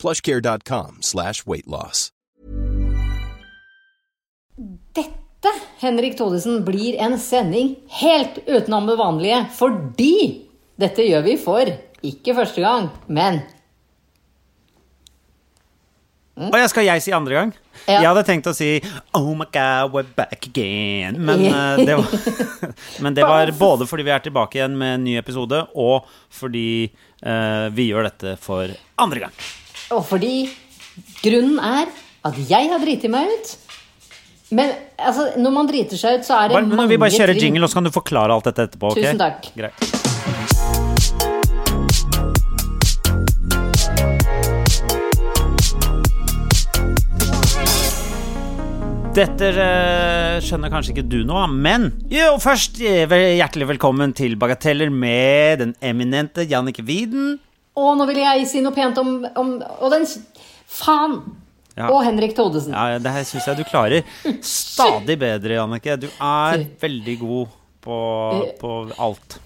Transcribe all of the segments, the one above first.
plushcare.com slash weightloss. Dette, Henrik Thodesen, blir en sending helt utenom det vanlige, fordi dette gjør vi for ikke første gang, men Og jeg skal jeg si andre gang? Ja. Jeg hadde tenkt å si Oh my God, we're back again. Men, uh, det var, men det var både fordi vi er tilbake igjen med en ny episode, og fordi uh, vi gjør dette for andre gang. Og fordi grunnen er at jeg har driti meg ut. Men altså, når man driter seg ut, så er det Bare, mange ting vi bare kjører jingle, og så kan du forklare alt dette etterpå. ok? Tusen takk. Greit. Dette eh, skjønner kanskje ikke du nå, men jo, først eh, hjertelig velkommen til Bagateller med den eminente Jannicke Widen. Og nå vil jeg si noe pent om, om Og den Faen! Ja. Og Henrik Thodesen. Ja, det her syns jeg du klarer stadig bedre, Jannicke. Du er veldig god på, på alt.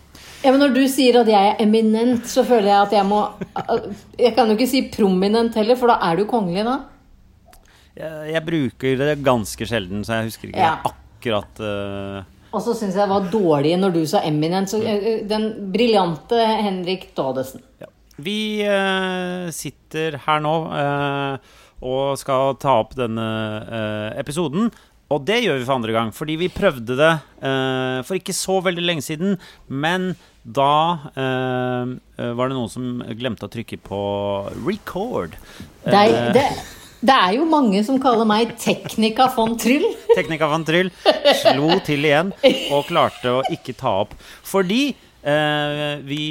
Ja, men Når du sier at jeg er eminent, så føler jeg at jeg må Jeg kan jo ikke si prominent heller, for da er du kongelig da. Jeg, jeg bruker det ganske sjelden, så jeg husker ikke Ja. akkurat uh... Og så syns jeg det var dårlig når du sa eminent. Så uh, den briljante Henrik Thodesen. ja. Vi eh, sitter her nå eh, og skal ta opp denne eh, episoden. Og det gjør vi for andre gang, fordi vi prøvde det eh, for ikke så veldig lenge siden. Men da eh, var det noen som glemte å trykke på record. Det er, Eh, det, det er jo mange som kaller meg Teknika von Tryll. Teknika von Tryll slo til igjen og klarte å ikke ta opp. Fordi vi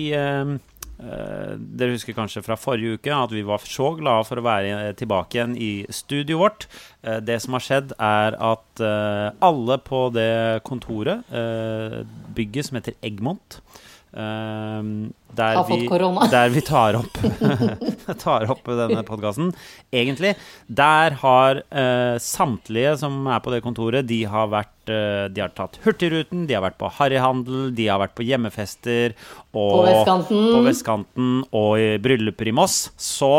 Dere husker kanskje fra forrige uke at vi var så glade for å være tilbake igjen i studioet vårt. Eh, det som har skjedd, er at eh, alle på det kontoret, eh, bygget som heter Eggmont eh, der vi. Der vi tar opp, tar opp denne podkasten. Egentlig. Der har uh, samtlige som er på det kontoret, de har vært uh, De har tatt Hurtigruten, de har vært på harryhandel, de har vært på hjemmefester og På vestkanten. på vestkanten og i brylluper i Moss. Så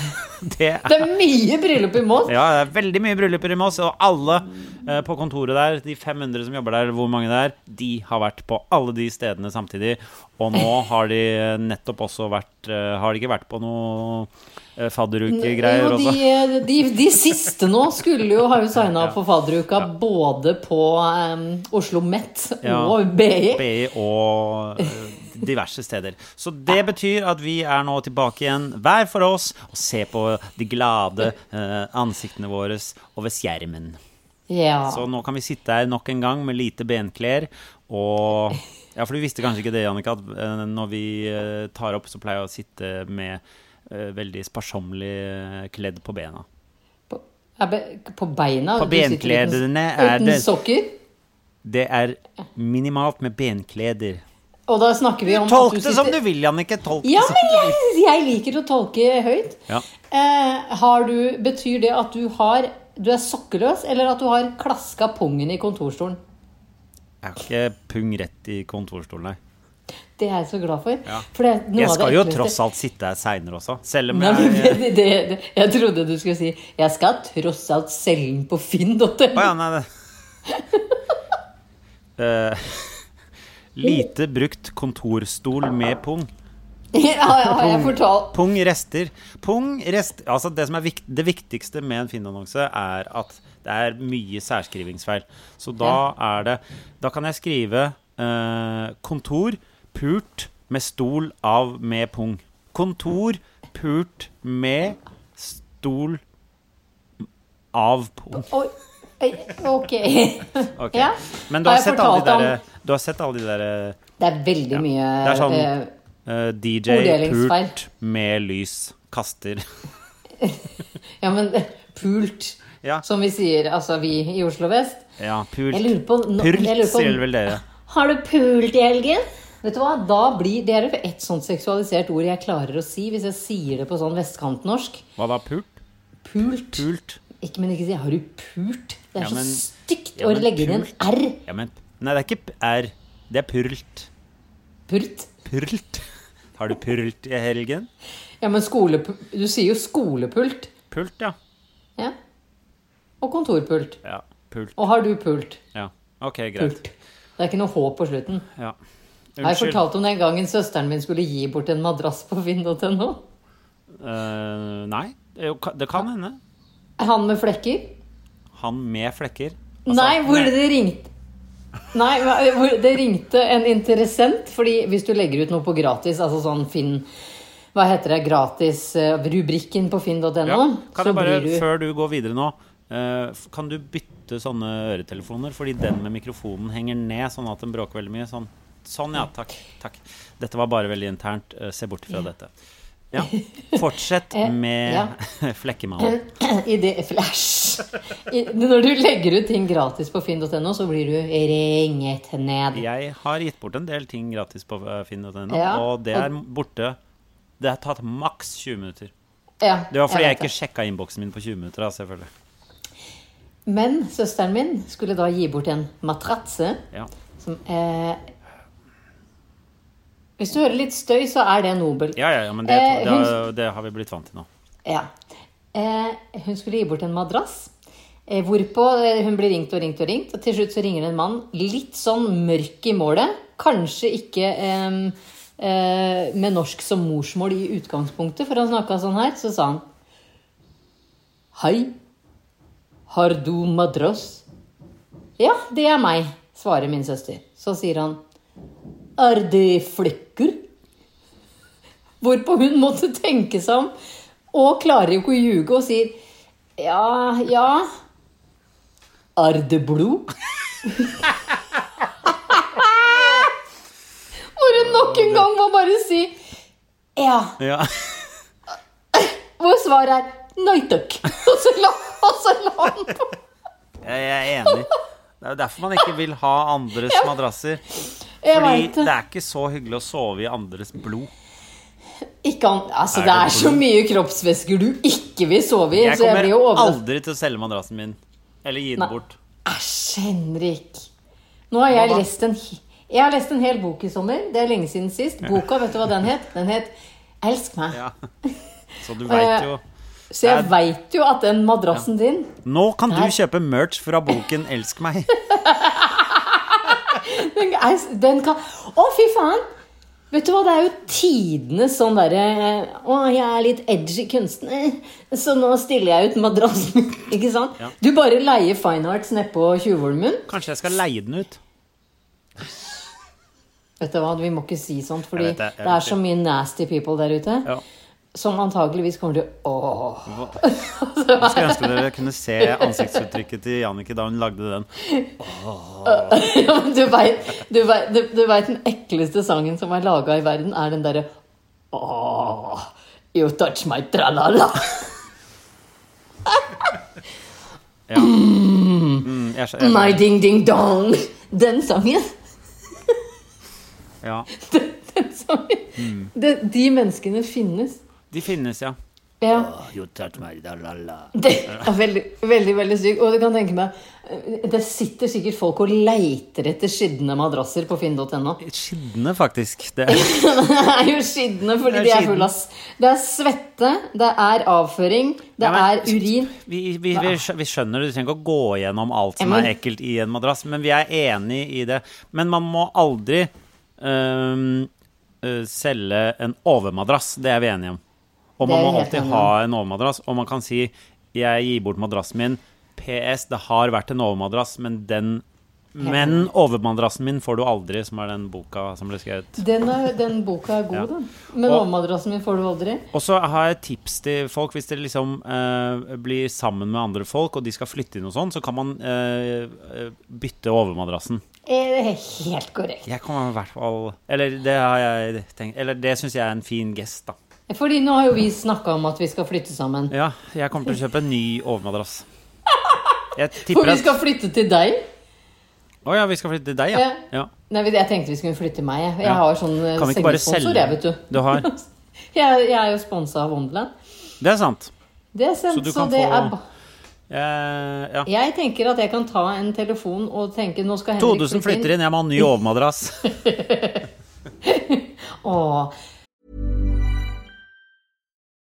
det er Det er mye bryllup i Moss. ja, det er veldig mye brylluper i Moss, og alle uh, på kontoret der, de 500 som jobber der, hvor mange det er, de har vært på alle de stedene samtidig. Og nå har de nettopp også vært eh, Har de ikke vært på noe eh, fadderukegreier Jo, også? de, de, de siste nå skulle jo ha jo signa opp for fadderuka både på um, Oslo Met Ja. og BI. BI og eh, diverse steder. Så det betyr at vi er nå tilbake igjen hver for oss og ser på de glade uh, ansiktene våre over skjermen. Ja. Så nå kan vi sitte her nok en gang med lite benklær og Ja, for du visste kanskje ikke det, Jannicke, at eh, når vi eh, tar opp, så pleier jeg å sitte med eh, veldig sparsommelig kledd på bena. På, be, på beina? På benkledene er Uten sokker? Det er minimalt med benkleder. Og da snakker vi om Tolk det som du vil, Jannicke. Tolk Ja, det men jeg, jeg liker å tolke høyt. Ja. Eh, har du, betyr det at du har Du er sokkeløs, eller at du har klaska pungen i kontorstolen? Har ikke pung rett i kontorstolen, nei. Det er jeg så glad for. Ja. for er Jeg skal jo tross alt sitte her seinere også, selv om Nei, jeg det, det, det, Jeg trodde du skulle si 'Jeg skal tross alt selge den på finn.no'. Oh, ja, nei Eh, Lite brukt kontorstol med pung. Ja, ja, jeg fortalt. Pung rester. Pung rest, altså det som er vikt, det viktigste med en Finn-annonse, er at det er mye særskrivingsfeil. Så da er det Da kan jeg skrive eh, 'kontor pult med stol av med pung'. Kontor pult med stol av pung. Oi, ok. okay. Ja. Men du Har har, sett alle de der, du har sett alle de derre Det er veldig mye Det er sånn eh, eh, DJ pult med lys kaster Ja, men pult. Ja. Som vi sier, altså vi i Oslo vest. Ja, pult. Jeg lurer på, no, Pult, jeg lurer på sier vel dere. Har du pult i helgen? Vet du hva, da blir Det er et sånt seksualisert ord jeg klarer å si hvis jeg sier det på sånn vestkantnorsk. Hva da? Pult? Pult. Pult? Ikke, men ikke si 'har du pult'? Det er Ja, men- så stygt ja, å legge inn en R. Ja, men Nei, det er ikke R. Det er pult. Pult. Pult. Har du pult i helgen? Ja, men skolepult Du sier jo skolepult. Pult, ja. Ja. Og kontorpult. Ja. Pult. Og har du pult? Ja. Ok, greit. Pult. Det er ikke noe håp på slutten. Ja. Jeg har Unnskyld. fortalt om den gangen søsteren min skulle gi bort en madrass på finn.no. Uh, nei, det, kan hende. Han med flekker. Han med flekker. Altså, Nei, hvor det ringte Nei, hvor det ringte en interessent. Fordi hvis du legger ut noe på gratis, altså sånn Finn Hva heter det? Gratis-rubrikken på finn.no, Ja. Kan så jeg bare, blir du før du går videre nå, eh, kan du bytte sånne øretelefoner? Fordi den med mikrofonen henger ned, sånn at den bråker veldig mye. Sånn, sånn ja. Takk. takk. Dette var bare veldig internt. eh, se bort fra dette. Ja. Fortsett Eh, med ja. flekkemannen. I det Flash! I, når du legger ut ting gratis på finn.no, så blir du ringet ned. Jeg har gitt bort en del ting gratis på eh, finn.no, Ja, og det er borte Det har tatt maks 20 minutter. Ja, Det var fordi jeg jeg ikke sjekka innboksen min på 20 minutter. Da, selvfølgelig. Men søsteren min skulle da gi bort en matratse Ja. som eh, Hvis du hører litt støy, så er det Nobel. Ja, ja, ja, men det, Eh, det, hun- har- det har vi blitt vant til nå. Ja. Eh, hun skulle gi bort en madrass. Eh, hvorpå eh, hun blir ringt og ringt og ringt. Og til slutt så ringer det en mann litt sånn mørk i målet. Kanskje ikke eh, eh, med norsk som morsmål i utgangspunktet, for han snakka sånn her. Så sa han Hei, har du madrass? Ja, det er meg, svarer min søster. Så sier han Er det flekker? Hvorpå hun måtte tenke seg om, og klarer jo ikke å ljuge, og sier ja, ja Er det blod? Hvor hun nok en gang må bare si ja. Ja. Hvor svaret er nei takk. Og så la, og så la. Jeg jeg er enig. Det er jo derfor man ikke vil ha andres madrasser. Jeg Fordi det er ikke så hyggelig å sove i andres blod. Ikke an, altså, Er det det er så mye kroppsvæsker du ikke vil sove i, Jeg så jeg kommer blir aldri til å selge madrassen min. Eller gi den Nei. bort. Æsj, Henrik. Nå har jeg lest en Jeg har lest en hel bok i sommer. Det er lenge siden sist. Boka, vet du hva den het? Den het Elsk meg. Ja. Så du veit jo Så jeg veit jo at den madrassen din Nå kan du kjøpe merch fra boken 'Elsk meg'. den, den kan Å, fy faen! Vet du hva, det er jo tidenes sånn derre Å, jeg er litt edgy kunstner, så nå stiller jeg ut madrassen. Ikke sant? Ja. Du bare leier Fine Arts nedpå Tjuvholmen. Kanskje jeg skal leie den ut? Vet du hva, vi må ikke si sånt, fordi det, det er så mye nasty people der ute. Ja. Som antakeligvis kommer til å Jeg skulle ønske dere kunne se ansiktsuttrykket til Jannicke da hun lagde den. Ja, du veit den ekleste sangen som er laga i verden, er den derre Åh, you touch my tralala. Ja. Mm, jeg, My ding ding dong. Den sangen. ja. Den sangen. Mm. De, de menneskene finnes. De finnes, ja. Ja. You touch my da-la-la. Det er veldig, veldig veldig sykt. Og du kan tenke meg eh, Det sitter sikkert folk og leiter etter skitne madrasser på finn.no. Skitne, faktisk. Det, Det er jo skitne fordi er de er fulle av Det er svette, det er avføring, det Ja, men- er urin. vi, vi, vi, vi skjønner det, du trenger ikke å gå gjennom alt som Ja, men- er ekkelt i en madrass, men vi er enig i det. Men man må aldri øh, selge en overmadrass. Det er vi enige om. Og man må alltid ha en overmadrass, og man kan si 'jeg gir bort madrassen min'. PS, det har vært en overmadrass, men den men overmadrassen min får du aldri, som er den boka som ble skrevet. Den, er, den boka er god, Ja. den. Men Og- overmadrassen min får du aldri. Og så har jeg tips til folk hvis dere liksom eh, blir sammen med andre folk, og de skal flytte inn og sånn, så kan man eh, eh, bytte overmadrassen. Er det er helt korrekt. Jeg kan i hvert fall Eller det har jeg tenkt Eller det syns jeg er en fin gest, da. Fordi nå har jo vi snakka om at vi skal flytte sammen. Ja, jeg kommer til å kjøpe en ny overmadrass. For vi skal flytte til deg. Å ja, vi skal flytte til deg, ja. Ja. Nei, jeg tenkte vi skulle flytte til meg. Jeg, Ja. har sånn eh, sengesponsor, jeg, vet du. Du har Jeg, jeg er jo sponsa av Wonderland. Det er sant. Det er sant, Så du så, kan det få- Eh, ja. Jeg tenker at jeg kan ta en telefon og tenke nå skal Henrik 2000 flytter inn, jeg må ha en ny overmadrass. Åh,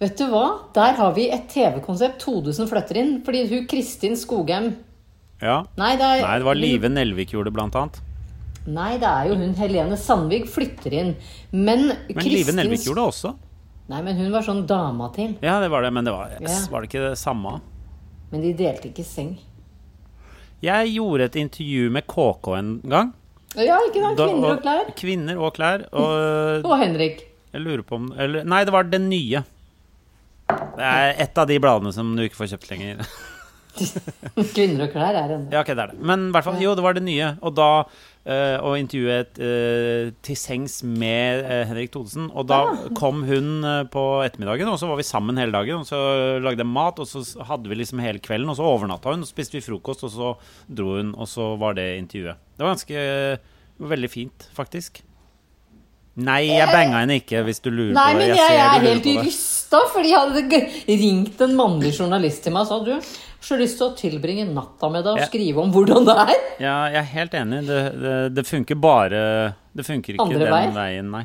Vet du hva? Der har vi et TV-konsept. 2000 flytter inn. Fordi hun Kristin Skogheim Ja. Nei, det er, Nei, det var Live Nelvik gjorde det, blant annet. Nei, det er jo hun Helene Sandvik flytter inn. Men, Men Kristin Live Nelvik gjorde det også. Nei, men hun var sånn dama til. Ja, det var det, men det var, Ja. var det ikke det samme? Men de delte ikke seng. Jeg gjorde et intervju med KK en gang. Ja, ikke sant? Kvinner og klær. Kvinner og klær. Og Og Henrik. jeg lurer på om eller, Nei, det var det nye. Det er et av de bladene som du ikke får kjøpt lenger. Kvinner og klær er en Ja, ok, det er det. Men i hvert fall, jo, det var det nye. Og da eh, Å intervjue eh, til sengs med uh, Henrik Thodesen. Og da kom hun på ettermiddagen, og så var vi sammen hele dagen. Og så lagde jeg mat, og så hadde vi liksom hele kvelden. Og så overnatta hun, og så spiste vi frokost, og så dro hun, og så var det intervjuet. Det var ganske Veldig fint, faktisk. Nei, jeg banga henne ikke, hvis du lurer Nei, på det. Nei, men jeg, jeg er helt rysta, fordi jeg hadde ringt en mannlig journalist til meg og sa du, så lyst til å tilbringe natta med deg og Ja. skrive om hvordan det er. Ja, jeg er helt enig. Det, det, det funker bare Det funker ikke Andre den vei? veien, nei.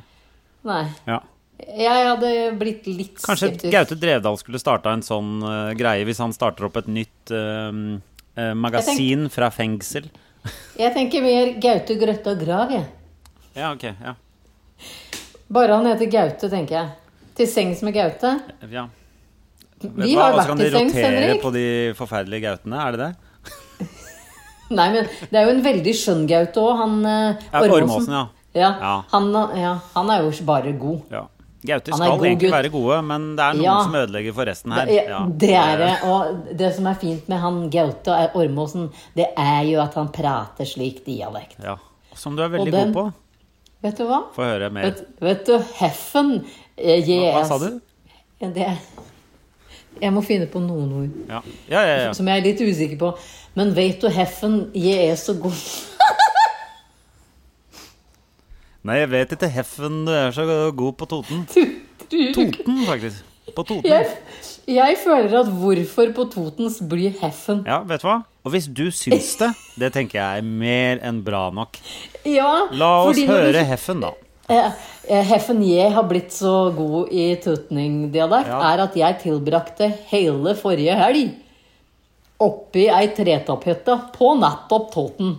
Nei. Ja. Jeg hadde blitt litt skeptisk. Kanskje skeptisk. Gaute Drevdal skulle starta en sånn uh, greie hvis han starter opp et nytt uh, uh, magasin fra fengsel. Jeg tenker mer Gaute Grøtta Grav, jeg. Ja, ok. Ja. Bare han heter Gaute, tenker jeg. Til sengs med Gaute. ja. Vi har og så vært kan de rotere Henrik. på de forferdelige gautene, er det det? Nei, men det er jo en veldig skjønn Gaute òg. Han eh, Ja, Ormåsen, ja. Ja. Han, ja. Han er jo bare god. ja. Gauter er skal god egentlig gutt. være gode, men det er noen Ja. som ødelegger for resten her. Ja. det er det. Og det som er fint med han Gaute Ormåsen, det er jo at han prater slik dialekt. Ja. Som du er veldig den- god på. Vet du hva? Få høre mer. Vet, vet du, Heffen yes. Hva, hva sa du? Det, jeg må finne på noen ord Ja, ja, ja. ja. som jeg er litt usikker på. Men vet du, Heffen, jeg er så god Nei, jeg vet ikke. Heffen, du er så god på Toten. Toten, faktisk. På Toten. Jeg, jeg føler at hvorfor på Totens blir Heffen Ja, vet du hva? Og hvis du syns det, det tenker jeg er mer enn bra nok. Ja, La oss høre du- Heffen, da. Eh, eh, Heffen jeg har blitt så god i tutningdialekt, Ja. er at jeg tilbrakte hele forrige helg oppi ei tretopphytte på nettopp Toten.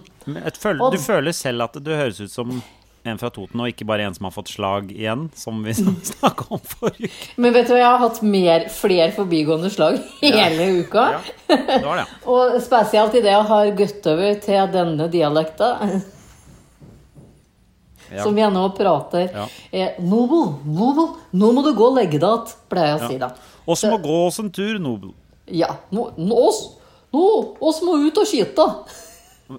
Føl du føler selv at du høres ut som en fra Toten, og ikke bare en som har fått slag igjen, som vi snakka om forrige uke. Men vet du hva, jeg har hatt mer, flere forbigående slag hele uka. Ja, det var det. Og spesielt i det jeg har gått over til denne dialekta, Ja. som jeg nå prater. Ja. Eh, Nobel, Nobel, nå må du gå og legge deg igjen, pleier jeg å si da. Oss må gå oss en tur, Nobel. Ja, nå, oss, nå, oss må ut og skyte.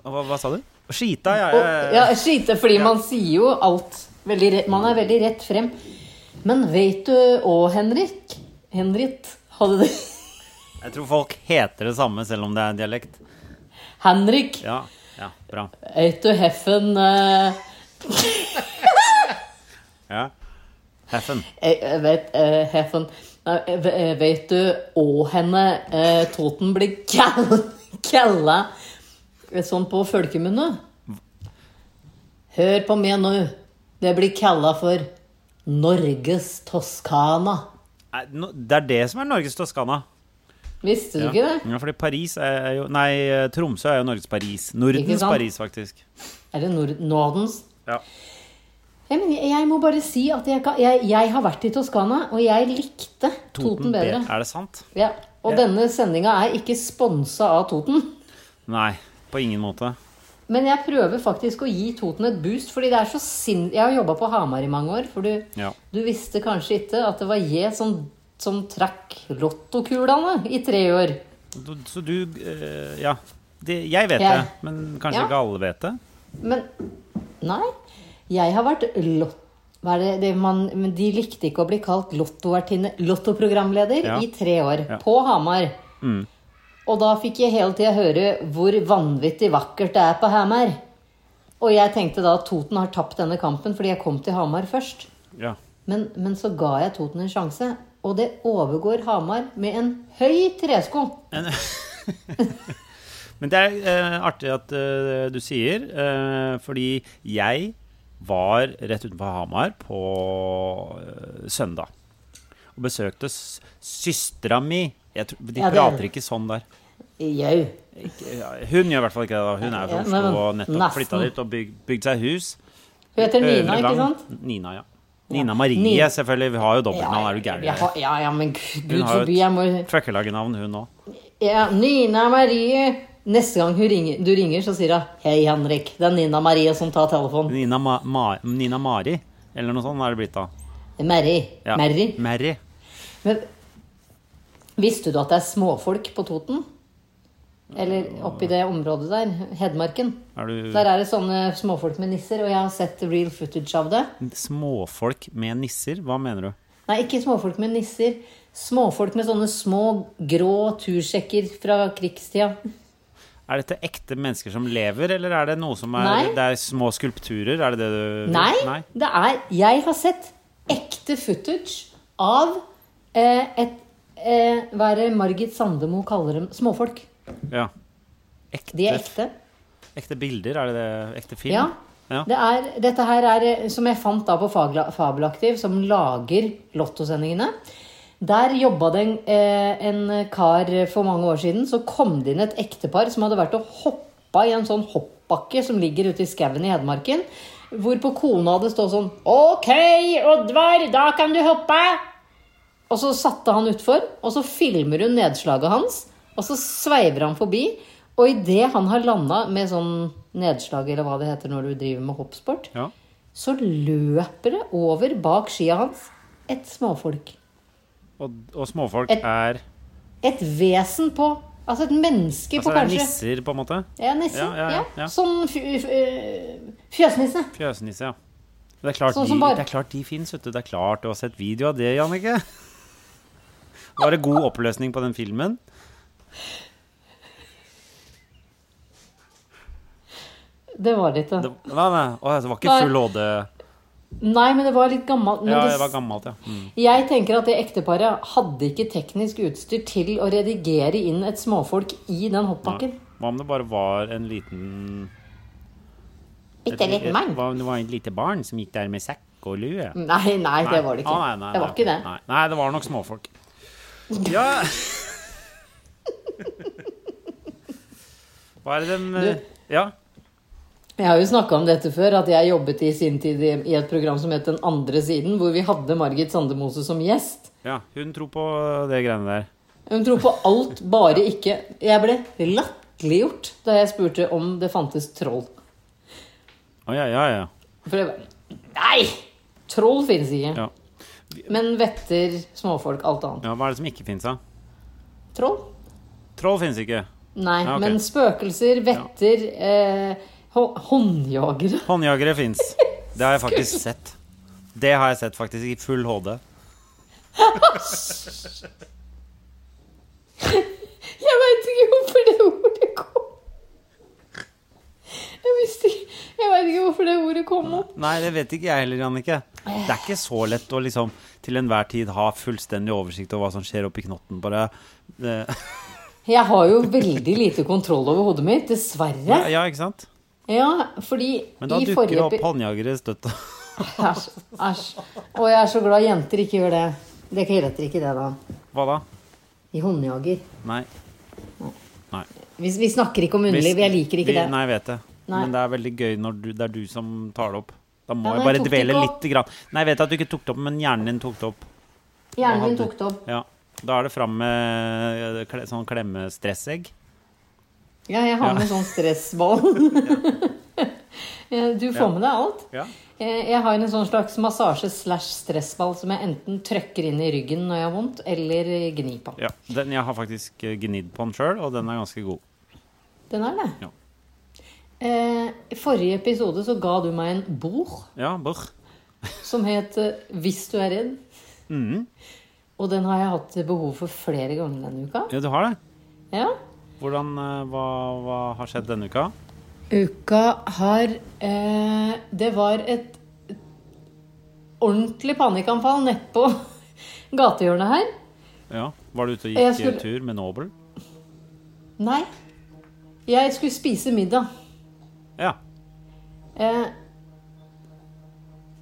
Hva, hva sa du? Skita, ja. Og, jeg- ja, skite, fordi man sier jo alt veldig Man er veldig rett frem. Men vet du òg, Henrik? Henrik hadde du Jeg tror folk heter det samme, selv om det er dialekt. Henrik, Ja, ja, bra. vet du Heffen uh... Ja. Heffen. Jeg, jeg vet, uh, Heffen Nei, jeg ve- jeg Vet du òg henne uh, Toten blir kall- kalla eh, sånn på folkemunne? Hør på meg nå. Det blir kalla for Norges Toskana. Det er det som er Norges Toskana. Visste du Ja. ikke det? Ja, fordi Paris er jo Nei, Tromsø er jo Norges Paris. Nordens? Paris, faktisk. Er det Nord Nordens? Ja. Jeg, jeg må bare si at jeg, kan, jeg, jeg har vært i Toskana, og jeg likte Toten, bedre. Er det sant? Ja. Og Ja. denne sendinga er ikke sponsa av Toten. Nei, på ingen måte. Men jeg prøver faktisk å gi Toten et boost, fordi det er så sinn... Jeg har jobba på Hamar i mange år, for du, Ja. du visste kanskje ikke at det var jeg som, som trakk lottokulene i tre år. Så du eh, Ja. Det, jeg vet Jeg- det, men kanskje Ja. ikke alle vet det? Men nei. Jeg har vært lott... Hva det, det man, men de likte ikke å bli kalt lottovertinne, lottoprogramleder Ja. i tre år. På Hamar. Mm. Og da fikk jeg hele tida høre hvor vanvittig vakkert det er på Hamar. Og jeg tenkte da at Toten har tapt denne kampen fordi jeg kom til Hamar først. Ja. Men, men så ga jeg Toten en sjanse, og det overgår Hamar med en høy tresko. Men det er eh, artig at eh, du sier, eh, fordi jeg var rett utenfor Hamar på eh, søndag. Og besøkte søstera mi. Jeg tror, de Ja, er- prater ikke sånn der. Jau. Hun gjør i hvert fall ikke det. da. Hun er fra Oslo og nettopp flytta dit og byg, bygd seg hus. Hun heter Nina, ikke sant? Nina, ja. Nina Marie, Nina. selvfølgelig. Vi har jo dobbeltnavn, er du gæren? ja, ja, men gud, Hun har jo må et hun òg. ja, Nina Marie. Neste gang ringer, du ringer, så sier hun 'Hei, Henrik. Det er Nina Marie som tar telefonen'. Nina, Ma Ma Nina Mari, eller noe sånt er det blitt da. Mary. Ja. Mary. Mary. Men visste du at det er småfolk på Toten? Eller oppi det området der? Hedmarken. Er du Der er det sånne småfolk med nisser, og jeg har sett real footage av det. Småfolk med nisser? Hva mener du? Nei, ikke småfolk med nisser. Småfolk med sånne små, grå tursjekker fra krigstida. Er dette ekte mennesker som lever, eller er det noe som er Nei. Det er små skulpturer? Er det det du Nei, Nei? det er Jeg har sett ekte footage av eh, et eh, Hva er det Margit Sandemo kaller dem? Småfolk. Ja. Ekte, De er ekte. ekte bilder? Er det det? Ekte film? Ja. Ja. Det er, dette her er eh, som jeg fant da på Fabelaktiv, som lager Lottosendingene. Der jobba det en, eh, en kar for mange år siden. Så kom det inn et ektepar som hadde vært og hoppa i en sånn hoppbakke som ligger ute i skauen i Hedmarken. Hvorpå kona hadde stått sånn Ok, Oddvar, da kan du hoppe! Og så satte han utfor, og så filmer hun nedslaget hans. Og så sveiver han forbi. Og idet han har landa med sånn nedslag, eller hva det heter når du driver med hoppsport, Ja. så løper det over bak skia hans et småfolk. Og, og småfolk Et- er Et vesen på Altså et menneske Altså på kanskje Altså nisser, på en måte? Ja, nisser. Ja, ja, ja. Sånn øh, fjøsnisse. Fjøsnisse, ja. Det er klart, Sånn de, bare- det klart de fins, vet du. Det er klart du har sett video av det, Jannicke. Var det god oppløsning på den filmen? Det var det ikke. Det, hva, nei? Å, det var ikke Nei. full HD? Nei, men det var litt gammelt. Ja, det, var gammelt, ja. Mm. jeg tenker at det ekteparet hadde ikke teknisk utstyr til å redigere inn et småfolk i den hoppbakken. Hva om det bare var en liten Bitte liten mann. Hva om det var et lite barn som gikk der med sekk og lue? Nei, nei, det var det ikke. Ah, nei, nei, det var nei, ikke det. Nei, nei, det var nok småfolk. Ja Hva er det dem eh, Ja? Jeg har jo snakka om dette før, at jeg jobbet i sin tid i i et program som het Den andre siden, hvor vi hadde Margit Sandemose som gjest. ja. Hun tror på det greiene der. Hun tror på alt, bare ikke Jeg ble latterliggjort da jeg spurte om det fantes troll. Å ja, ja, ja. For jeg bare Nei! Troll finnes ikke. ja. Men vetter, småfolk, alt annet. ja hva er det som ikke fins, da? Troll? Troll fins ikke. Nei, Ja, okay. men spøkelser, vetter, eh, håndjagere Håndjagere fins. Det har jeg faktisk sett. Det har jeg sett faktisk i full HD. Jeg veit ikke hvorfor det ordet kom. Jeg visste ikke Jeg veit ikke hvorfor det ordet kom opp. Nei, det vet ikke jeg heller, Jannicke. Det er ikke så lett å liksom til enhver tid ha fullstendig oversikt over hva som skjer oppi knotten. Bare deg. Jeg har jo veldig lite kontroll over hodet mitt, dessverre. Ja, ikke sant? Ja, fordi Men da dukker det forrige opp håndjagere støtt. Æsj. Æsj. Og jeg er så glad jenter ikke gjør det. Det heter ikke det, da. Hva da? I håndjager. Nei. Nei. Vi, vi snakker ikke om underliv. Jeg liker ikke vi, det. Nei, jeg vet det. Nei. Men det er veldig gøy når du, det er du som tar det opp. Da må Ja, jeg bare dvele litt. grann. Nei, jeg vet at du ikke tok det opp, men hjernen din tok det opp. Hjernen min tok det opp. Ja. Da er det fram med sånn klemmestrességg. Ja, jeg har med sånn stressball. Du får med deg alt. Ja. Eh, Jeg har en sånn slags massasje slash stressball som jeg enten trykker inn i ryggen når jeg har vondt, eller gnir på. ja. Den, jeg har faktisk gnidd på den sjøl, og den er ganske god. Den er det. Ja. Eh, I forrige episode så ga du meg en bord. Ja, brr. som het eh, 'Hvis du er redd'. Mhm. Og den har jeg hatt behov for flere ganger denne uka. Ja, du har det. Ja. Hvordan, eh, hva, hva har skjedd denne uka? Uka har eh, Det var et ordentlig panikkanfall nedpå gatehjørnet her. Ja, Var du ute og gikk skulle- tur med Nobel? Nei. Jeg skulle spise middag. Ja. Eh,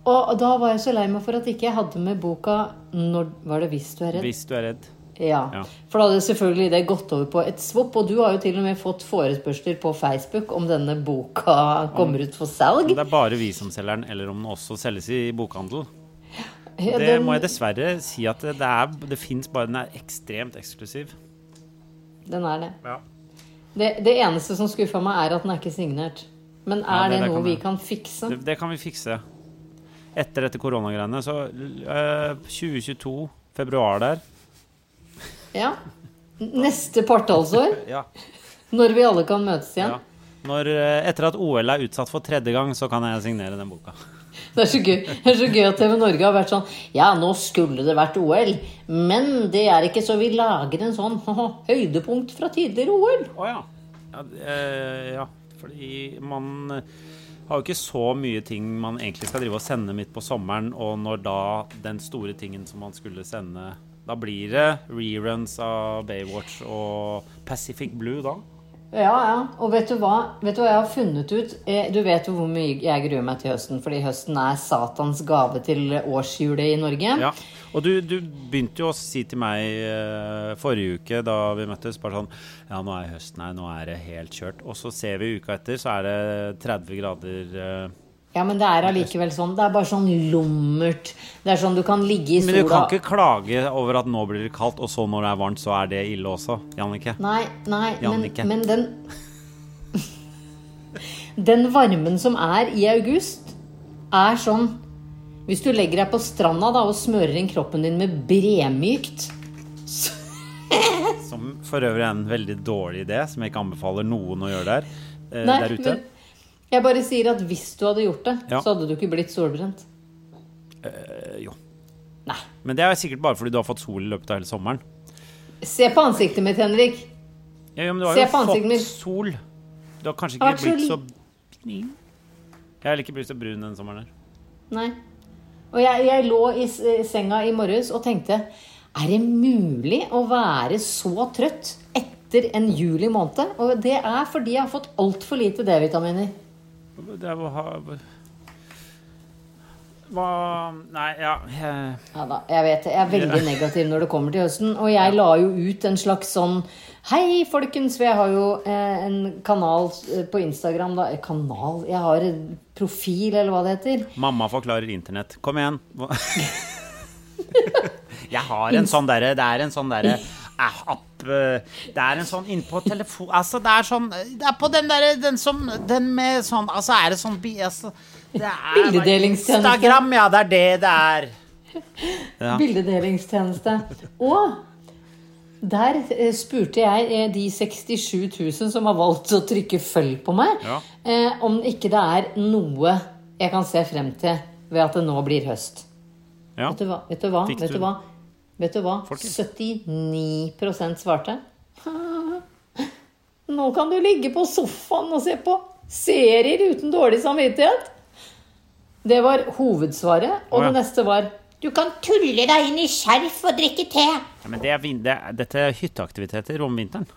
og da var jeg så lei meg for at ikke jeg hadde med boka når Var det 'Hvis du er redd'? Hvis du er redd. Ja. Ja. For da hadde selvfølgelig det gått over på et svopp. Og du har jo til og med fått forespørsler på Facebook om denne boka kommer ut for salg. Det er bare vi som selger den, eller om den også selges i bokhandel. Ja, Det må jeg dessverre si at det, er, det fins bare Den er ekstremt eksklusiv. den er det. Ja. det. Det eneste som skuffa meg, er at den er ikke signert. Men Ja, er det det, noe vi kan fikse? Det, det kan vi fikse. Etter dette koronagreiene. Så uh, 2022, februar der. Ja. Neste partallsår, Ja. når vi alle kan møtes igjen. ja. Når, øh, etter at OL er utsatt for tredje gang, så kan jeg signere den boka. Det er, så gøy. det er så gøy at TV Norge har vært sånn Ja, nå skulle det vært OL, men det er ikke så vi lager en sånn høydepunkt fra tidligere OL. Å ja. Ja, eh, ja. Fordi man øh, har jo ikke så mye ting man egentlig skal drive og sende midt på sommeren, og når da den store tingen som man skulle sende Da blir det reruns av Baywatch og Pacific Blue da. Ja, ja. Og vet du hva? Vet du hva jeg har funnet ut? Eh, Du vet jo hvor mye jeg gruer meg til høsten, fordi høsten er Satans gave til årshjulet i Norge. Ja, og du, du begynte jo å si til meg eh, forrige uke da vi møttes, bare sånn Ja, nå er høsten her, nå er det helt kjørt. Og så ser vi uka etter, så er det 30 grader eh. Ja, men det er allikevel sånn. Det er bare sånn lummert. Det er sånn du kan ligge i sola Men du kan ikke klage over at nå blir det kaldt, og så når det er varmt, så er det ille også, Jannicke. Nei, nei, men, men den Den varmen som er i august, er sånn Hvis du legger deg på stranda da og smører inn kroppen din med bremykt Som for øvrig er en veldig dårlig idé, som jeg ikke anbefaler noen å gjøre der, eh, Nei, der ute. jeg bare sier at hvis du hadde gjort det, Ja. så hadde du ikke blitt solbrent. Eh, jo. Nei. Men det er sikkert bare fordi du har fått sol i løpet av hele sommeren. Se på ansiktet mitt, Henrik. Ja, ja, men du har Se jo fått mitt. sol. Du har kanskje ikke har blitt så. Jeg har ikke blitt så brun denne sommeren her. Nei. Og jeg, jeg lå i senga i morges og tenkte Er det mulig å være så trøtt etter en juli måned? Og det er fordi jeg har fått altfor lite D-vitaminer. Det er Hva Nei, ja jeg, Ja da, jeg vet det. Jeg er veldig negativ når det kommer til høsten. Og jeg la jo ut en slags sånn Hei, folkens! For jeg har jo eh, en kanal eh, på Instagram. da. Eh, Kanal? Jeg har en profil, eller hva det heter. Mamma forklarer internett. Kom igjen. Jeg har en sånn derre Det er en sånn derre app Det er en sånn innpå telefon Altså, det er sånn Det er på den derre Den som Den med sånn Altså, er det sånn altså, Bildedelingstjeneste. Instagram, ja. Det er det det er. Ja. Bildedelingstjeneste. Og der eh, spurte jeg eh, de 67 000 som har valgt å trykke følg på meg, Ja. eh, om ikke det er noe jeg kan se frem til ved at det nå blir høst. Ja. Vet du hva? Vet du hva? Fikk Vet du- du hva? Vet du hva? 79% svarte. Nå kan du ligge på sofaen og se på serier uten dårlig samvittighet. Det var hovedsvaret. Og oh, ja. det neste var Du kan tulle deg inn i skjerf og drikke te. Ja, men det er, det er, dette er hytteaktiviteter om vinteren.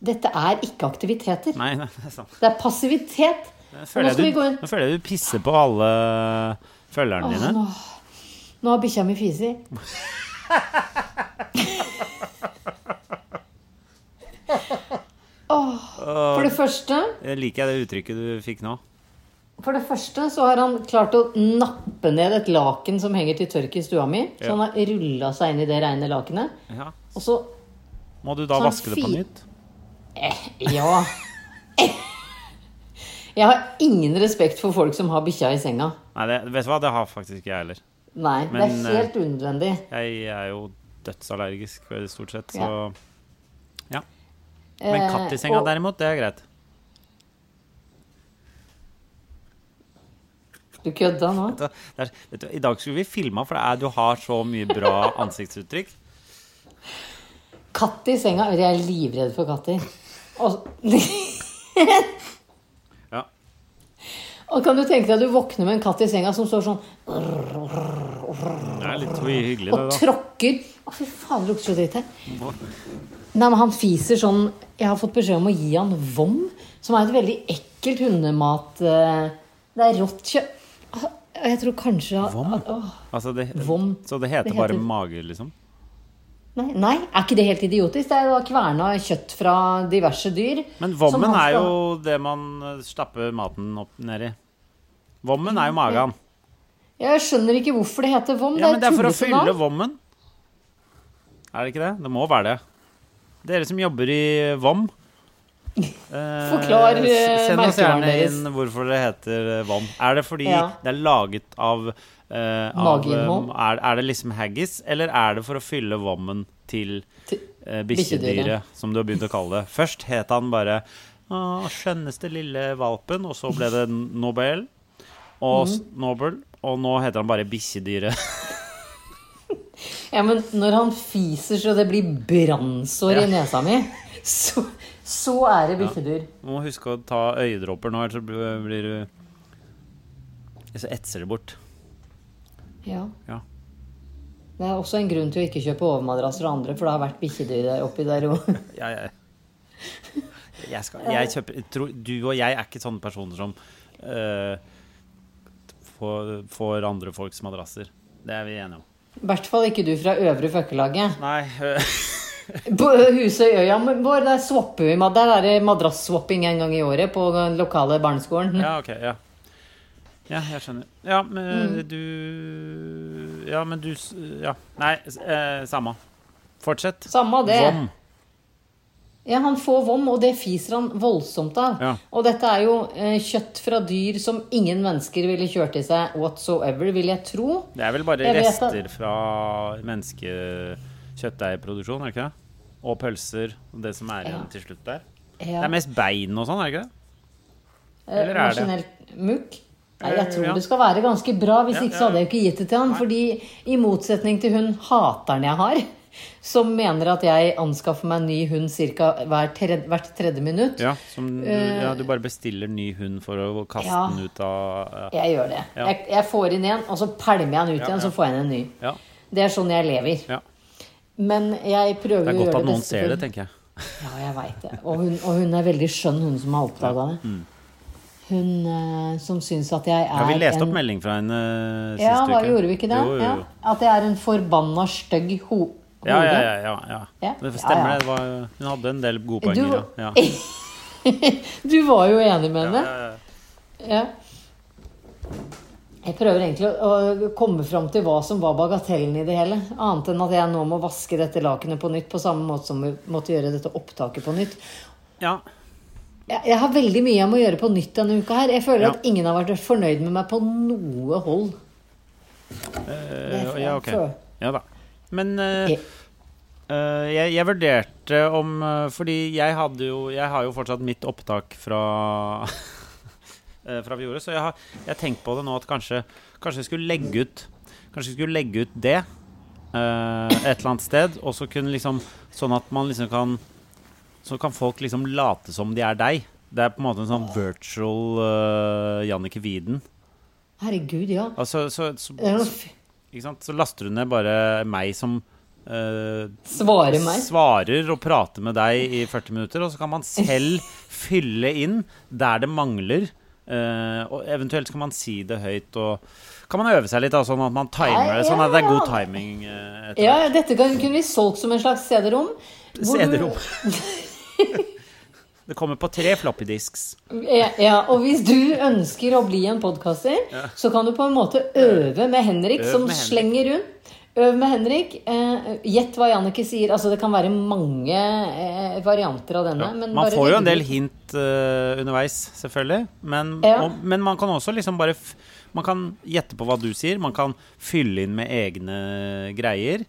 Dette er ikke aktiviteter. Nei, nei, det er sant. Det er passivitet. Nå føler, jeg gå du, nå føler jeg du pisser på alle følgerne dine. nå, nå har bikkja mi fisi. Åh, For det første Jeg liker det uttrykket du fikk nå. For det første så har han klart å nappe ned et laken som henger til tørk i stua mi. Så han har rulla seg inn i det reine lakenet. Ja. Og så Må du da vaske det på nytt? nytt? Ja. Jeg har ingen respekt for folk som har bikkja i senga. Nei, det, vet du hva, det har faktisk ikke jeg heller. Nei, Men, det er helt unødvendig. Jeg er jo dødsallergisk eh, stort sett, så Ja. ja. Men Eh, katt i senga derimot, det er greit. Du kødda nå? Vet du, det er, vet du, I dag skulle vi filma, for det er, du har så mye bra ansiktsuttrykk. Katt i senga? Jeg er livredd for katter. Og, Ja. og kan du tenke deg at du våkner med en katt i senga som står sånn Det er litt hyggelig, og tråkker Å, fy faen, det lukter så dritt her. Nei, men han fiser sånn Jeg har fått beskjed om å gi han vom, som er et veldig ekkelt hundemat... eh, Det er rått kjøtt Jeg tror kanskje Vom? at- Altså, det, Vom. Så det heter Det bare mage, liksom? nei, nei, er ikke det helt idiotisk? Det er jo kverna kjøtt fra diverse dyr. Men vommen er jo det man eh, stapper maten opp nedi. Vommen er jo magen. Jeg skjønner ikke hvorfor det heter vom. Ja, men det er for å fylle navn. vommen. Er det ikke det? Det må være det. Dere som jobber i vom Forklar, s- eh, Send oss gjerne inn hvorfor det heter vann. Er det fordi Ja. det er laget av, eh, av eh, er, er det liksom haggis, eller er det for å fylle vommen til eh, bikkjedyret. som du har begynt å kalle det? Først het han bare å, skjønneste lille valpen, og så ble det Nobel. Og mm. Nobel, og nå heter han bare bikkjedyret. Ja, men når han fiser så det blir brannsår i nesa mi, så, så er det bikkjedyr. Du må huske å ta øyedråper nå, ellers så blir du Så etser det bort. Ja. Ja. Det er også en grunn til å ikke kjøpe overmadrasser og andre, for det har vært bikkjedyr oppi der òg. ja, ja. jeg, skal, jeg kjøper jeg tror, Du og jeg er ikke sånne personer som uh, får, får andre folks madrasser. Det er vi enige om. I hvert fall ikke du fra Øvre Føkkelaget. Nei På huset i Øya, men der swapper vi Der er det madrass-swapping en gang i året på den lokale barneskolen. Ja, ok. Ja. ja, jeg skjønner. Ja, men Mm. du Ja, men du Ja. Nei, eh, samme. Fortsett. Samme det. Vom. Ja, han får vom, og det fiser han voldsomt av. Ja. Og dette er jo eh, kjøtt fra dyr som ingen mennesker ville kjørt i seg whatsoever, vil jeg tro. Det er vel bare Jeg rester fra menneskekjøttdeigproduksjon, er det ikke det? Og pølser, og det som er igjen Ja. til slutt der. Det er mest bein og sånn, er det ikke det? Eh, eller er det? Maskinelt mukk. Nei, jeg tror Ja. det skal være ganske bra. Hvis Ja, ikke så hadde jeg ikke gitt det til han. Fordi i motsetning til hun hateren jeg har, som mener at jeg anskaffer meg en ny hund ca. Tredje, hvert tredje minutt. Ja, som, du- ja, du bare bestiller ny hund for å kaste Eh, Ja. den ut av ja. Jeg gjør det. Ja. Jeg, jeg får inn en, og så pælmer jeg den ut Ja, igjen, ja. så får jeg inn en ny. ja. Det er sånn jeg lever. Men jeg prøver Det er godt at noen ser det, tenker jeg. Ja, jeg veit det. Og hun, og hun er veldig skjønn, hun som har oppdaga det. Mm. Hun uh, som syns at jeg er Ja, vi leste en opp melding fra henne sist Ja, uke. Ja, gjorde vi ikke det? Jo, jo, jo. Ja. At jeg er en forbanna stygg ho hode. Ja, ja, ja. ja, ja. Det stemmer, det. Var, hun hadde en del gode Du- poenger. Ja. Du var jo enig med henne. Ja, ja, Ja. Jeg prøver egentlig å, komme fram til hva som var bagatellen i det hele. Annet enn at jeg nå må vaske dette lakenet på nytt, på samme måte som vi måtte gjøre dette opptaket på nytt. ja. Jeg, jeg har veldig mye jeg må gjøre på nytt denne uka her. Jeg føler Ja. at ingen har vært fornøyd med meg på noe hold. Uh, ja, ok. Ja da. Men uh, Jeg- jeg, jeg vurderte om Fordi jeg hadde jo Jeg har jo fortsatt mitt opptak fra eh, Fra vi gjorde, så jeg har, jeg har tenkt på det nå at kanskje Kanskje jeg skulle legge ut Kanskje jeg skulle legge ut det eh, et eller annet sted, og så kunne liksom Sånn at man liksom kan Så kan folk liksom late som de er deg. Det er på en måte en sånn virtual uh, Jannicke Wieden. Herregud, ja. Altså, så, så, så, ikke sant? så laster hun ned bare meg som Uh, Svarer svarer og prater med deg i 40 minutter, og så kan man selv fylle inn der det mangler. Eh, og eventuelt kan man si det høyt, og kan man øve seg litt, da, sånn at man timer det, sånn at det er god timing. Uh, Ja, ja, dette kan, kunne vi solgt som en slags CD-rom. CD-rom. Det kommer på tre floppy disks. Ja, ja, og hvis du ønsker å bli en podkaster, så kan du på en måte øve med Henrik, Øv som med Henrik. slenger rundt. Øv med Henrik. Eh, Gjett hva Jannicke sier. Altså, det kan være mange eh, varianter av denne. Ja. Men Man får jo en del hint eh, underveis, selvfølgelig. Men, Ja. og, men man kan også liksom bare Man kan gjette på hva du sier. Man kan fylle inn med egne greier.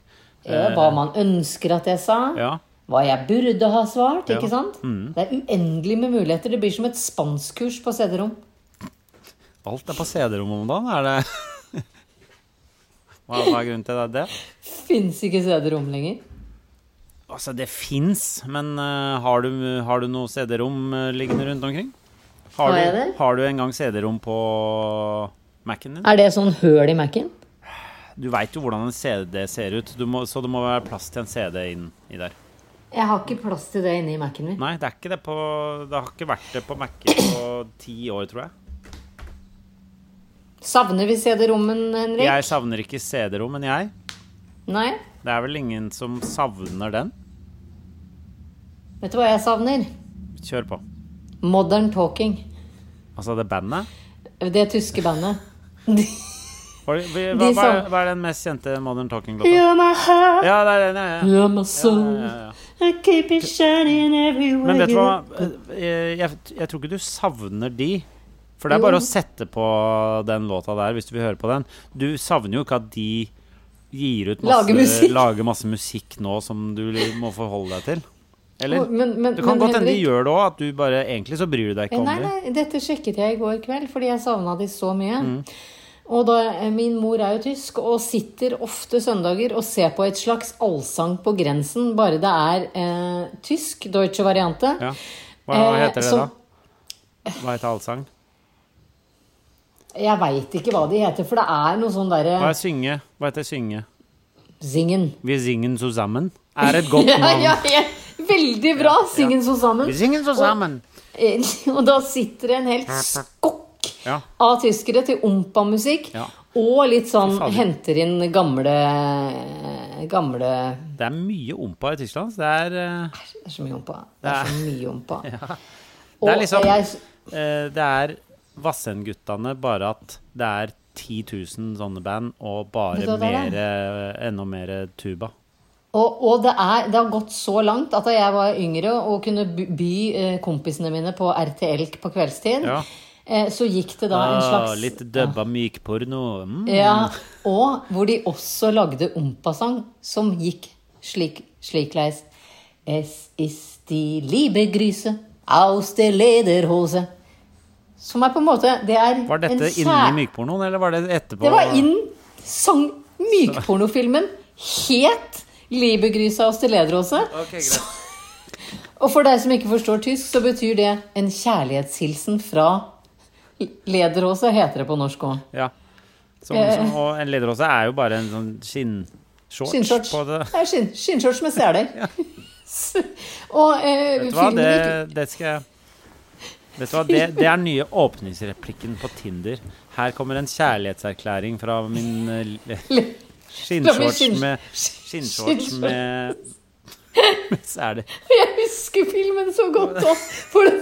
Ja, hva man ønsker at jeg sa. Ja. Hva jeg burde ha svart. Mm. ikke sant? Det er uendelig med muligheter. Det blir som et spanskkurs på CD-rom. Alt er på CD-rom om dagen, er det hva, hva er grunnen til det? det? Fins ikke CD-rom lenger. Altså, det fins, men uh, har, du, har du noe CD-rom uh, liggende rundt omkring? Har, Har jeg du, det? har du engang CD-rom på Mac-en din? Er det sånn høl i Mac-en? Du veit jo hvordan en CD ser ut, du må, så det må være plass til en CD inn i der. Jeg har ikke plass til det inni Mac-en min. Nei, det det på Det har ikke vært det på Mac-en på ti år, tror jeg. Savner vi CD-rommen, Henrik? Jeg savner ikke CD-rommen, jeg. Nei? Det er vel ingen som savner den? Vet du hva jeg savner? Kjør på. Modern Talking. Altså det bandet? Det tyske bandet. Hva, hva, hva, hva er den mest kjente Modern Talking-låta? You're my heart, Ja, det er den, ja. ja. you're my soul. ja, ja. I keep it shining everywhere Men vet du hva? Jeg, jeg, jeg tror ikke du savner de. For det er bare å sette på den låta der hvis du vil høre på den. Du savner jo ikke at de gir ut masse, Lager musikk. lager masse musikk nå som du må forholde deg til. Eller? Men, men, Det kan godt hende de gjør det òg, at du bare egentlig så bryr du deg ikke Nei, om det. nei, dette sjekket jeg i går kveld, fordi jeg savna de så mye. Mm. Og da, eh, Min mor er jo tysk og sitter ofte søndager og ser på et slags allsang på grensen, bare det er eh, tysk, deutsche variante. Ja. Hva Eh, heter det så- da? Hva heter allsang? Jeg veit ikke hva de heter, for det er noe sånn derre Hva er synge? Hva heter synge? Zingen. Vi singen så sammen. Er et godt Ja, navn. ja, ja, veldig bra! Singen så sammen. Vi singen så sammen. Eh, Og da sitter det en hel skokk Ja. av tyskere til ompa-musikk. Ja. Og litt sånn henter inn gamle Gamle Det er mye ompa i Tyskland. Det er, eh, Det er så mye ompa. Det er så mye ompa. det er liksom eh, Det er Vassendguttene, bare at det er 10 000 sånne band, og bare er? mer, enda mer tuba. og og det, er, det har gått så langt at da jeg var yngre og kunne by eh, kompisene mine på RTL på kveldstid, Ja. eh, så gikk det da en Ah, slags litt dubba mykporno. Mm. Ja, og hvor de også lagde ompasang som gikk slik, slikleis. Es ist die liebe Liebegryse aus der Lederhose. Som er på en måte Det er Var dette en inni mykpornoen, eller var det etterpå? Det var inn sang Mykpornofilmen het Liebegryse og der Okay, Ok. Og for deg som ikke forstår tysk, så betyr det en kjærlighetshilsen fra Lederåse, heter det på norsk òg. Ja. Som, Eh. som, og en lederåse er jo bare en sånn skinnshorts Skinnshorts. på det. Er skinn, skinnshorts med seler. Og eh, Vet du hva, det, det skal jeg Vet du hva, det, det er nye åpningsreplikken på Tinder. Her kommer en kjærlighetserklæring fra min uh, skinnshorts med Skinnshorts med, Mens er det Jeg husker filmen så godt òg, for det,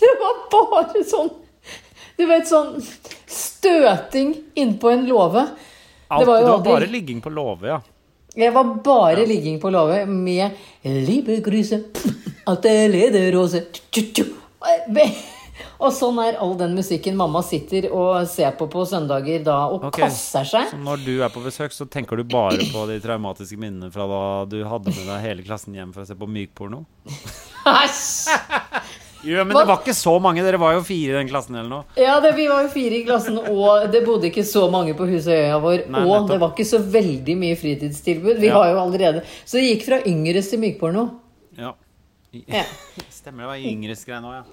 det var bare sånn Du vet, sånn støting innpå en låve. Det var var, jo aldri- bare ligging på låve, ja. Jeg var bare ligging på låve med at det leder rose tju, tju. Og sånn er all den musikken mamma sitter og ser på på søndager da, og okay. kasser seg. Så når du er på besøk, så tenker du bare på de traumatiske minnene fra da du hadde med deg hele klassen hjem for å se på mykporno? Æsj! Jo, men Hva? det var ikke så mange. Dere var jo fire i den klassen eller noe. Ja, det, vi var jo fire i klassen, og det bodde ikke så mange på huset i øya vår. Nei, og nettopp. det var ikke så veldig mye fritidstilbud. Vi Ja. har jo allerede Så det gikk fra yngres til mykporno. Ja. Ja. Stemmer det var yngres greie nå, ja.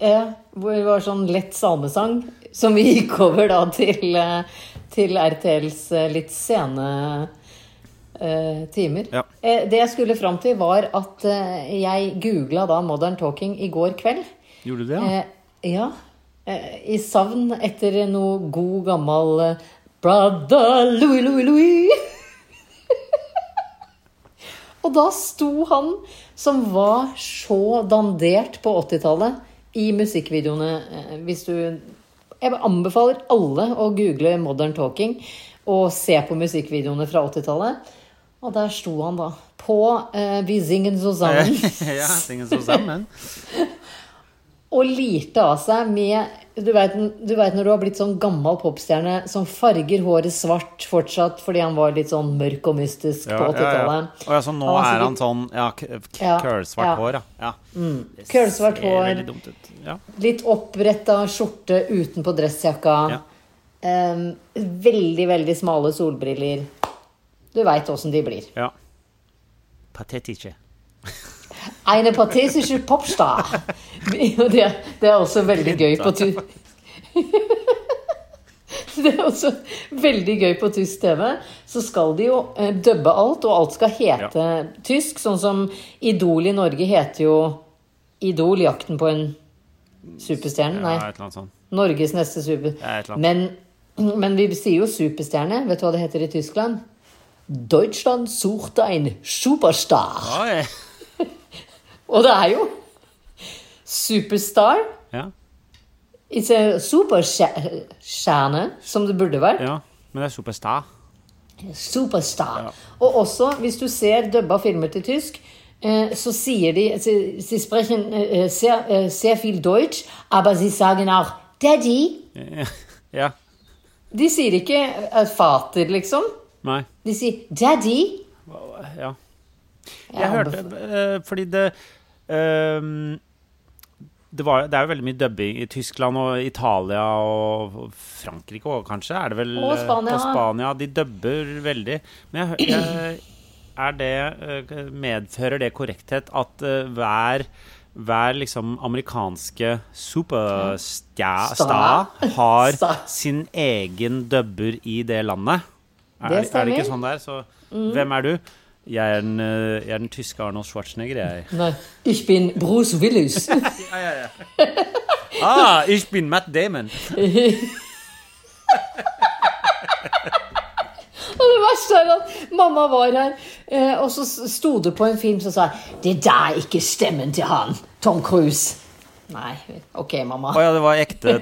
Ja, hvor det var sånn lett salmesang som vi gikk over da til, eh, til RTLs eh, litt sene eh, timer. Ja. Eh, det jeg skulle fram til, var at jeg googla da Modern Talking i går kveld. Gjorde du det, ja? Eh, ja. I savn etter noe god, gammel Brother Louis, Louis, Louis. Og da sto han, som var så dandert på 80-tallet, i musikkvideoene. eh, Hvis du Jeg anbefaler alle å google Modern Talking og se på musikkvideoene fra 80-tallet. Og der sto han da. På eh, Vi singen zusammen. ja, singen så sammen. og lirte av seg med du vet, når du har blitt sånn gammel popstjerne som farger håret svart fortsatt fordi han var litt sånn mørk og mystisk Ja, på ja, ja. 80-tallet. Og ja, så nå Han er han sånn ja, Ja, kølsvart ja. hår, ja. ja. Det Kølsvart hår. Ja. Litt oppretta skjorte utenpå dressjakka. Ja. Em, veldig, veldig smale solbriller. Du veit åssen de blir. ja. Patetische. Eine pathetische popstar. Det, det er også veldig gøy på tu... Det er også veldig gøy på tysk TV. Så skal de jo eh, dubbe alt, og alt skal hete tysk. Sånn som Idol i Norge heter jo Idol, jakten på en superstjerne. Nei. Norges neste super... Ja. Men, men vi sier jo superstjerne. Vet du hva det heter i Tyskland? Deutschland sucht ein Superstar. Oi. Og det er jo Superstar. Ja, Ikke superstjerne, som det burde vært. ja. Men det er superstar. Superstar. Og også, hvis du ser dubba filmer til tysk, eh, så sier de Sie, sie sprechen eh, sehr, eh, sehr viel Deutsch, aber sie sagen auch Daddy. Ja. De sier ikke eh, fater, liksom. Nei. De sier daddy. Ja. Jeg hørte eh, Fordi det ehm, det, var, det er jo veldig mye dubbing i Tyskland og Italia og Frankrike òg, kanskje. Er det vel Og eh, Spania. Og Spania. De dubber veldig. Men jeg, jeg, er det eh, Medfører det korrekthet at eh, hver hver liksom amerikanske superstar har sin egen dubber i det landet. Er, Det er det ikke sånn der? Så hvem er du? Jeg er den, eh, jeg er den tyske Arnold Schwarzenegger, jeg. Nei, ich bin Bruce Willis. Ah, ich bin Matt Damon. Og det verste er at mamma var her, eh, og så sto det på en film som sa Det der er ikke stemmen til han, Tom Cruise. Nei, ok, mamma. Å ja, det var ekte.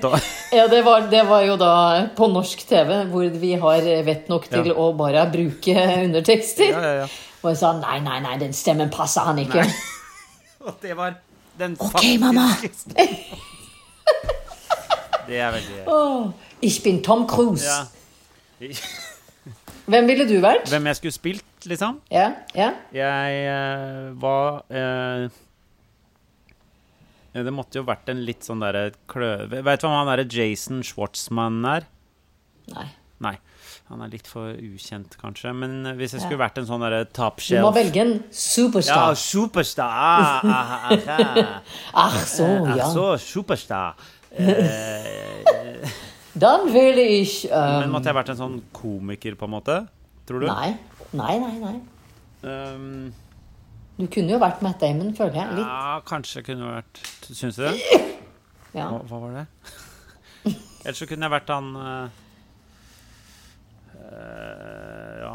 Ja, det var, det var jo da på norsk TV, hvor vi har vett nok til Ja. å bare bruke undertekster. Ja, ja, ja. Og jeg sa nei, nei, nei, den stemmen passer han ikke. Og det var den Ok, mamma. Det er veldig oh, ich bin Tom Cruise. ja. Hvem ville du vært? Hvem jeg skulle spilt, liksom? Ja, ja. Jeg uh, var uh, Det måtte jo vært en litt sånn derre kløve Vet du hva han derre Jason Schwartzman er? Nei. Nei. Han er litt for ukjent, kanskje. Men eh, hvis jeg skulle vært en sånn derre top Du må velge en superstar. Ja, superstar. Ah, ah, ah, ah. Ach så, ja. Så, superstar. Eh, Dan ville ich men um, måtte jeg vært en sånn komiker, på en måte? Tror du? Nei. Nei, nei, nei. Um, Du kunne jo vært Matt Damon, føler jeg. Litt. ja, kanskje kunne vært Syns du det? Ja. Hva, hva var det? Ellers så kunne jeg vært han eh, eh, Ja.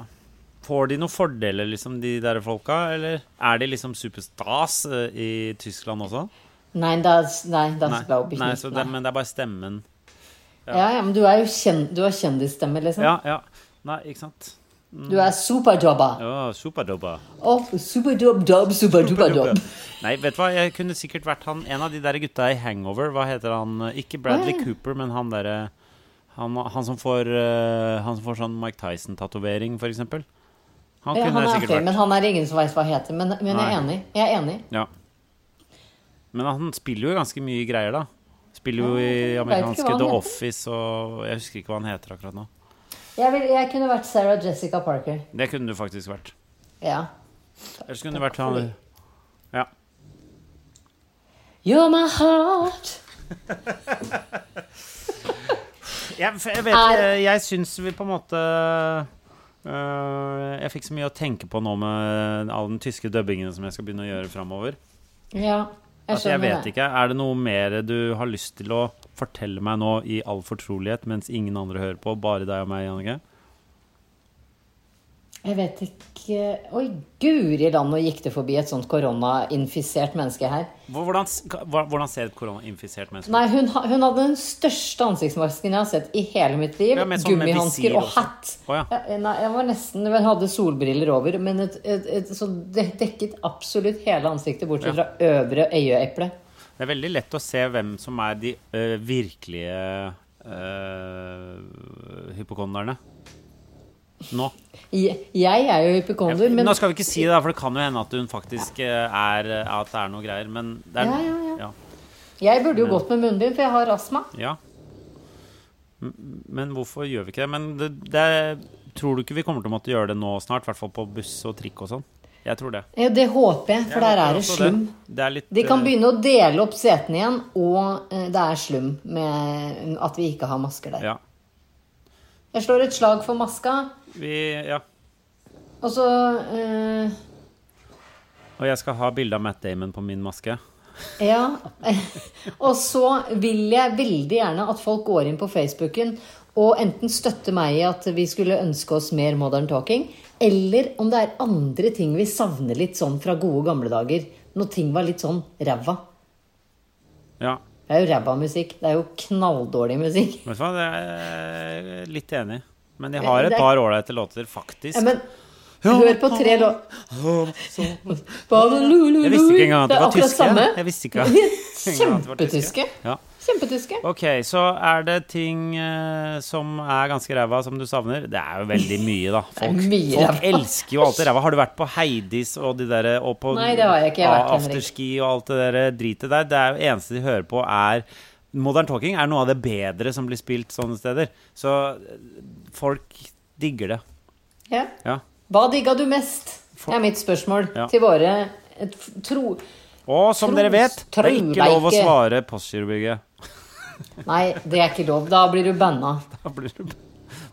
Får de noen fordeler, liksom, de der folka? Eller er de liksom superstas eh, i Tyskland også? Nei, das, nei, das glaube ich Nei, nicht. så det, Nei. men det er bare stemmen. Ja, ja, men du er jo kjen, du har kjendisstemme, liksom. Ja, ja. Nei, ikke sant? Du er superdubber. Ja, superdubba. Oh, superdub-dub, superdubber-dub. Nei, vet du hva, jeg kunne sikkert vært han En av de der gutta i Hangover. Hva heter han? Ikke Bradley oh, ja. Cooper, men han derre han, han som får uh, Han som får sånn Mike Tyson-tatovering, eksempel. Han Ja, kunne han er sikkert vært. men han er ingen som vet hva heter. Men, men jeg er enig. Jeg er enig. Ja. Men han spiller jo ganske mye greier, da. Spiller jo i amerikanske The. Office og Jeg husker ikke hva han heter akkurat nå. Jeg, vil, jeg kunne vært Sarah Jessica Parker. Det kunne du faktisk vært. Ja. Ellers kunne du vært han Ja. You're my heart, Jeg, jeg vet Er- Jeg, jeg syns vi på en måte øh, Jeg fikk så mye å tenke på nå med all den tyske dubbingen som jeg skal begynne å gjøre framover. Ja, jeg At jeg vet det. ikke. Er det noe mer du har lyst til å fortelle meg nå i all fortrolighet mens ingen andre hører på, bare deg og meg, Jannicke? Jeg vet ikke Oi, guri land, nå gikk det forbi et sånt koronainfisert menneske her. Hvordan, hvordan ser et koronainfisert menneske ut? Nei, hun, hun hadde den største ansiktsmasken jeg har sett i hele mitt liv. Ja, sånn Gummihansker og hatt. Oh, ja. jeg, nei, jeg var nesten Hun hadde solbriller over, men et, et, et, så det dekket absolutt hele ansiktet, bortsett fra øvre øyeeple. Det er veldig lett å se hvem som er de ø, virkelige øh, hypokonderne. Nå. Jeg, er jo hypokonder, men Nå skal vi ikke si det, for det kan jo hende at hun faktisk øh, er At det er noe greier, men det er, Ja, ja, ja. jeg burde jo gått med munnbind, for jeg har astma. Ja. Men hvorfor gjør vi ikke det? Men det, det Tror du ikke vi kommer til å måtte gjøre det nå snart? I hvert fall på buss og trikk og sånn? Jeg tror det. Ja, det håper jeg, for Jeg der er det slum. Det er litt, De kan eh, begynne å dele opp setene igjen, og eh, det er slum med at vi ikke har masker der. Ja. Jeg slår et slag for maska, Vi, ja. og så eh, Og jeg skal ha bilde av Matt Damon på min maske. Ja. Og så vil jeg veldig gjerne at folk går inn på Facebooken og enten støtter meg i at vi skulle ønske oss mer modern talking, eller om det er andre ting vi savner litt sånn fra gode gamle dager. Når ting var litt sånn ræva. Ja. Det er jo ræva musikk. Det er jo knalldårlig musikk. Vet du hva, det er jeg litt enig i. Men de har et par ålreite låter, faktisk. Ja, men hør på tre låter Jeg visste ikke engang at det var tyske. Jeg visste ikke Kjempetyske. Ja. Kjempetyske. Ok, så er det ting uh, som er ganske ræva, som du savner? Det er jo veldig mye, da. Folk, mye folk elsker jo alt det ræva. Har du vært på Heidis og de der og på Nei, det har jeg ikke. Jeg har vært afterski og alt det der dritet der? Det er jo eneste de hører på, er Modern Talking er noe av det bedre som blir spilt sånne steder. Så eh, folk digger det. Ja. Ja. Hva digga du mest? Det er mitt spørsmål Ja. til våre tro... Og som dere vet, det er ikke lov å svare Postgirobygget. Nei, det er ikke lov. Da blir du banna. Da blir det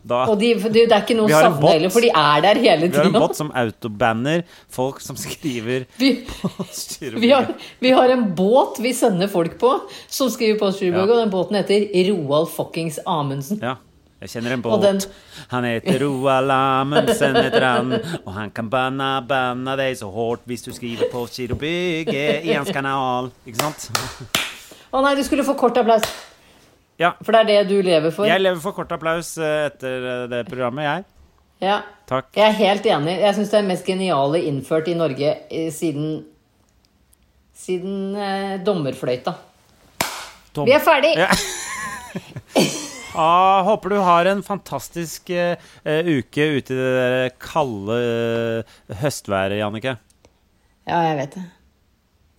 da, Og de, det er ikke noe heller, for de er der hele Vi har en tida. bot som autobanner folk som skriver Vi, Postgirobygget. vi, har, vi har en båt vi sender folk på, som skriver Postgirobygget, Ja. og den båten heter Roald fuckings Amundsen. Ja. Jeg kjenner en båt. den- Han heter Roald Amundsen, heter han. Og han kan banna, banna deg så hardt hvis du skriver på Kirobygget i hans kanal. Ikke sant? Å nei, du skulle få kort applaus. Ja. For det er det du lever for. Jeg lever for kort applaus eh, etter eh, det programmet, jeg. Ja. Takk. Jeg er helt enig. Jeg syns det er mest geniale innført i Norge eh, siden Siden eh, dommerfløyta. Tom. Vi er ferdig! Ja. Ah, håper du har en fantastisk eh, uke ute i det kalde eh, høstværet, Jannicke. Ja, jeg vet det.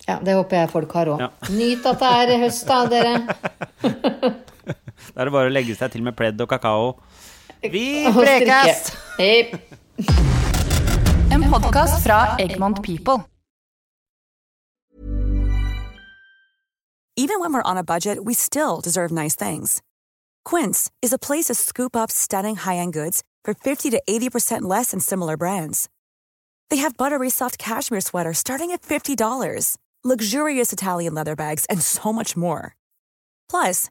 Ja, Det håper jeg folk har òg. Ja. Nyt at det er høst, da, dere. Da er det bare å legge seg til med pledd og kakao. Vi prekes! En podkast fra Egmont People. Even when we're on a budget, we still deserve nice things. Quince is a place to scoop up stunning high-end goods for 50 to 80% less than similar brands. They have buttery soft cashmere sweaters starting at $50, luxurious Italian leather bags, and so much more. Plus,